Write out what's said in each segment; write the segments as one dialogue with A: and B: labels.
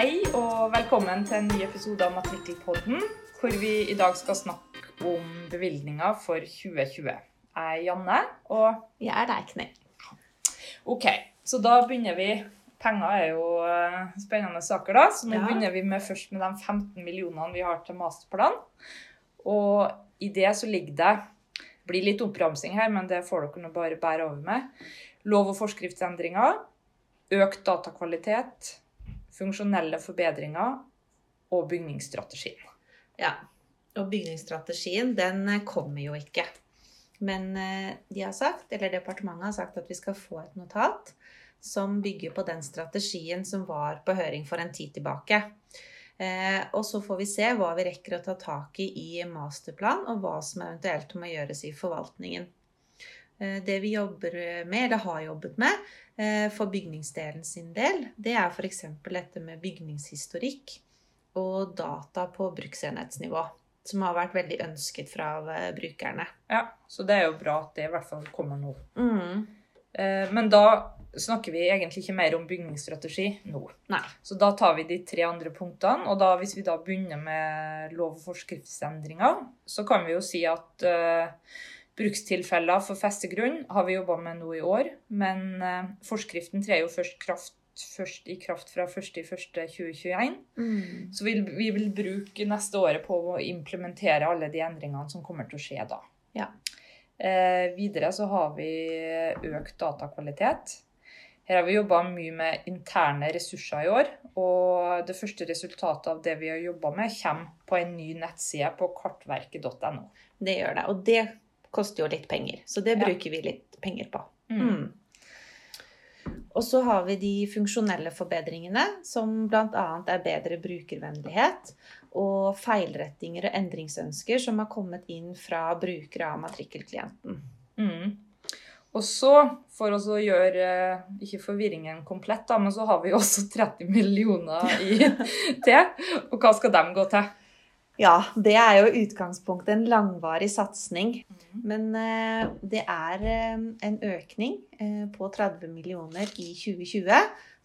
A: Hei og velkommen til en ny episode av Matrikkelpodden, hvor vi i dag skal snakke om bevilgninger for 2020. Jeg er Janne, og
B: Jeg er deg, Knell.
A: OK, så da begynner vi. Penger er jo eh, spennende saker, da, så nå
B: Ja.
A: begynner vi med først med de 15 millionene vi har til masterplan. Og i det så ligger det det blir litt oppramsing her, men det får dere nå bare bære over med. Lov- og forskriftsendringer, økt datakvalitet, funksjonelle forbedringer og bygningsstrategien.
B: Ja. Og bygningsstrategien, den eh, kommer jo ikke. Men eh, de har sagt, eller departementet har sagt at vi skal få et notat som bygger på den strategien som var på høring for en tid tilbake. Eh, og så får vi se hva vi rekker å ta tak i i masterplan, og hva som eventuelt må gjøres i forvaltningen. Eh, det vi jobber med, eller har jobbet med, eh, for bygningsdelen sin del, det er f.eks. dette med bygningshistorikk og data på bruksenhetsnivå. Som har vært veldig ønsket fra eh, brukerne.
A: Ja, så det er jo bra at det i hvert fall kommer nå.
B: Mm.
A: Eh, Men da snakker vi egentlig ikke mer om bygningsstrategi nå.
B: Nei.
A: Så da tar vi de tre andre punktene. Og da, hvis vi da begynner med lov- og forskriftsendringer, så kan vi jo si at eh, brukstilfeller for festegrunn har vi jobba med nå i år. Men eh, forskriften trer jo først, kraft, først i kraft fra 1.1.2021.
B: Mm.
A: Så vi, vi vil bruke neste året på å implementere alle de endringene som kommer til å skje da.
B: Ja.
A: Eh, videre så har vi økt datakvalitet. Her har vi jobba mye med interne ressurser i år. Og det første resultatet av det vi har jobba med, kommer på en ny nettside på kartverket.no.
B: Det gjør det. Og det koster jo litt penger. Så det
A: Ja.
B: bruker vi litt penger på.
A: Mm.
B: Mm. Og så har vi de funksjonelle forbedringene, som bl.a. er bedre brukervennlighet og feilrettinger og endringsønsker som har kommet inn fra brukere av matrikkelklienten.
A: Mm. Og så, for oss å gjøre ikke forvirringen komplett, da, men så har vi også 30 millioner i til. Og hva skal de gå til?
B: Ja, det er jo i utgangspunktet en langvarig satsing. Men eh, det er eh, en økning eh, på 30 millioner i 2020,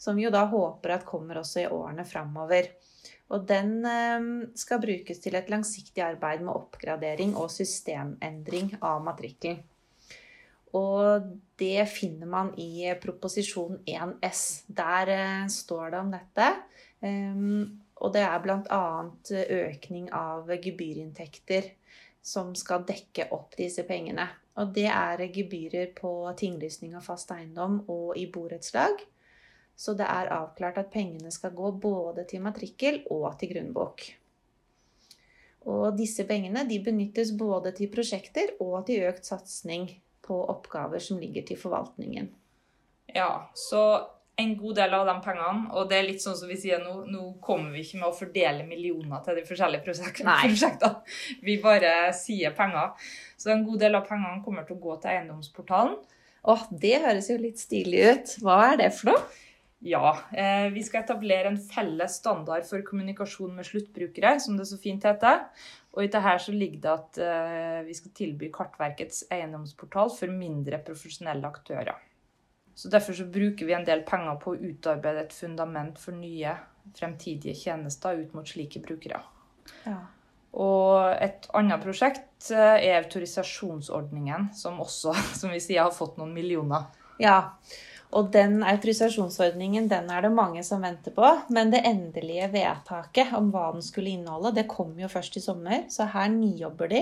B: som vi jo da håper at kommer også i årene framover. Og den skal brukes til et langsiktig arbeid med oppgradering og systemendring av matrikkelen. Og det finner man i proposisjon 1 S. Der står det om dette. Og det er bl.a. økning av gebyrinntekter som skal dekke opp disse pengene. Og det er gebyrer på tinglysning av fast eiendom og i borettslag. Så det er avklart at pengene skal gå både til matrikkel og til grunnbok. Og disse pengene benyttes både til prosjekter og til økt satsing på oppgaver som ligger til forvaltningen.
A: Ja, så en god del av de pengene, og det er litt sånn som vi sier nå, nå kommer vi ikke med å fordele millioner til de forskjellige prosjektene. Vi bare sier penger. Så en god del av pengene kommer til å gå til eiendomsportalen.
B: Åh, det høres jo litt stilig ut. Hva er det for noe?
A: Ja, eh, vi skal etablere en felles standard for kommunikasjon med sluttbrukere, som det så fint heter. Og i dette så ligger det at eh, vi skal tilby Kartverkets eiendomsportal for mindre profesjonelle aktører. Så Derfor så bruker vi en del penger på å utarbeide et fundament for nye fremtidige tjenester ut mot slike brukere.
B: Ja.
A: Og et annet prosjekt eh, er autorisasjonsordningen, som også, som vi sier, har fått noen millioner.
B: Ja, og den autorisasjonsordningen den er det mange som venter på. Men det endelige vedtaket om hva den skulle inneholde, det kom jo først i sommer. Så her nyjobber de.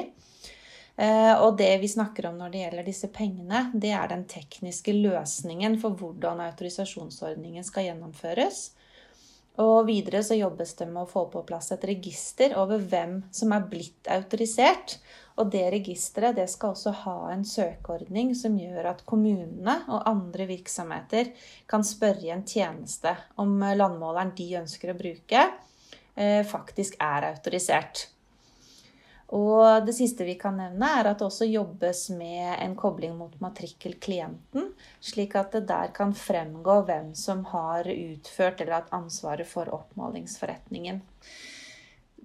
B: Eh, Og det vi snakker om når det gjelder disse pengene, det er den tekniske løsningen for hvordan autorisasjonsordningen skal gjennomføres. Og videre så jobbes det med å få på plass et register over hvem som er blitt autorisert. Og det registeret det skal også ha en søkeordning som gjør at kommunene og andre virksomheter kan spørre en tjeneste om landmåleren de ønsker å bruke, eh, faktisk er autorisert. Og det siste vi kan nevne, er at det også jobbes med en kobling mot matrikkelklienten, slik at det der kan fremgå hvem som har utført eller hatt ansvaret for oppmålingsforretningen.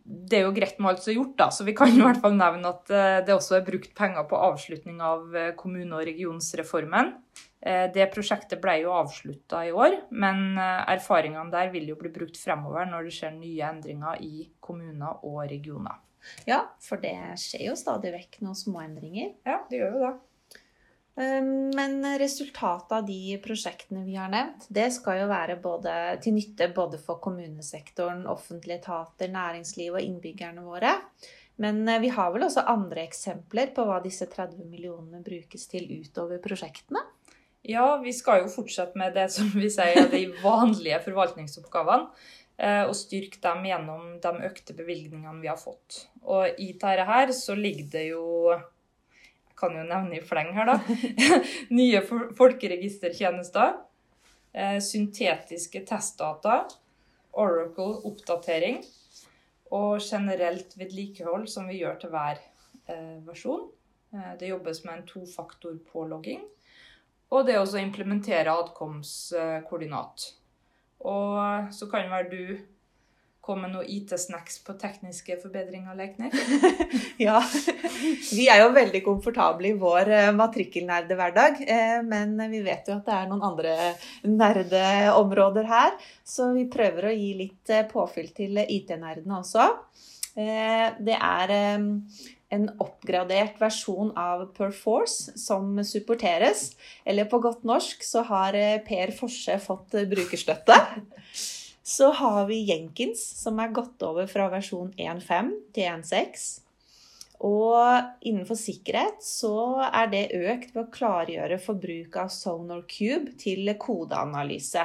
A: Det er jo greit med alt som er gjort, da, så vi kan i hvert fall nevne at eh, det også er brukt penger på avslutning av eh, kommune- og regionsreformen. Eh, det prosjektet ble jo avslutta i år, men erfaringene der vil jo bli brukt fremover når det skjer nye endringer i kommuner og regioner.
B: Ja, for det skjer jo stadig vekk noen småendringer.
A: Ja, det gjør jo det.
B: Ehm, men resultatet av de prosjektene vi har nevnt, det skal jo være både, til nytte både for kommunesektoren, offentlige etater, næringsliv og innbyggerne våre. Men eh, vi har vel også andre eksempler på hva disse 30 millionene brukes til utover prosjektene?
A: Ja, vi skal jo fortsette med det som vi sier er de vanlige forvaltningsoppgavene. Eh, og styrke dem gjennom de økte bevilgningene vi har fått. Og i dette her så ligger det jo kan jo nevne i fleng her, da. Nye folkeregistertjenester. Eh, syntetiske testdata. Oracle-oppdatering. Og generelt vedlikehold, som vi gjør til hver eh, versjon. Eh, det jobbes med en tofaktor-pålogging. Og det også å implementere adkomstkoordinat. Og så kan være du komme noe IT-snacks på tekniske forbedringer, Leikner?
B: ja. Vi er jo veldig komfortable i vår eh, matrikkelnerdehverdag. Eh, men vi vet jo at det er noen andre nerdeområder her. Så vi prøver å gi litt eh, påfyll til IT-nerdene også. Det er en oppgradert versjon av Perforce som supporteres. Eller på godt norsk så har Per Forse fått brukerstøtte. Så har vi Jenkins, som er gått over fra versjon 1.5 til 1.6. Og innenfor sikkerhet så er det økt ved å klargjøre forbruk av Sonar Cube til kodeanalyse.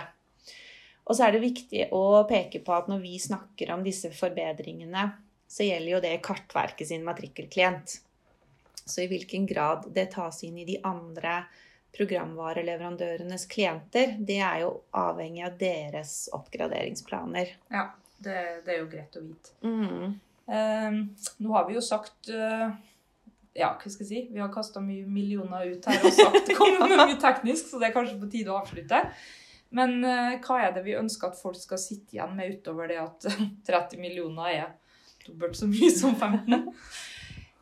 B: Og så er det viktig å peke på at når vi snakker om disse forbedringene, så gjelder jo det Kartverket sin matrikkelklient. Så i hvilken grad det tas inn i de andre programvareleverandørenes klienter, det er jo avhengig av deres oppgraderingsplaner.
A: Ja, det, det er jo greit å vite. Mm. Eh, nå har vi jo sagt eh, Ja, hva skal jeg si? Vi har kasta mye millioner ut her og sagt kommet med mye teknisk, så det er kanskje på tide å avslutte. Men eh, hva er det vi ønsker at folk skal sitte igjen med utover det at 30 millioner er dobbelt så mye som 15?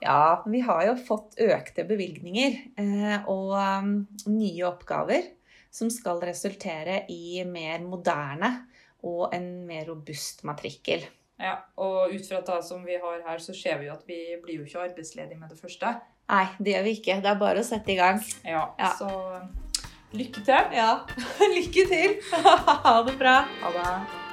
B: Ja, vi har jo fått økte bevilgninger eh, og um, nye oppgaver som skal resultere i mer moderne og en mer robust matrikkel.
A: Ja, og ut fra det som vi har her, så ser vi jo at vi blir jo ikke arbeidsledige med det første.
B: Nei, det gjør vi ikke. Det er bare å sette i gang.
A: Ja, ja. så lykke til.
B: Ja, lykke til. ha det bra.
A: Ha det.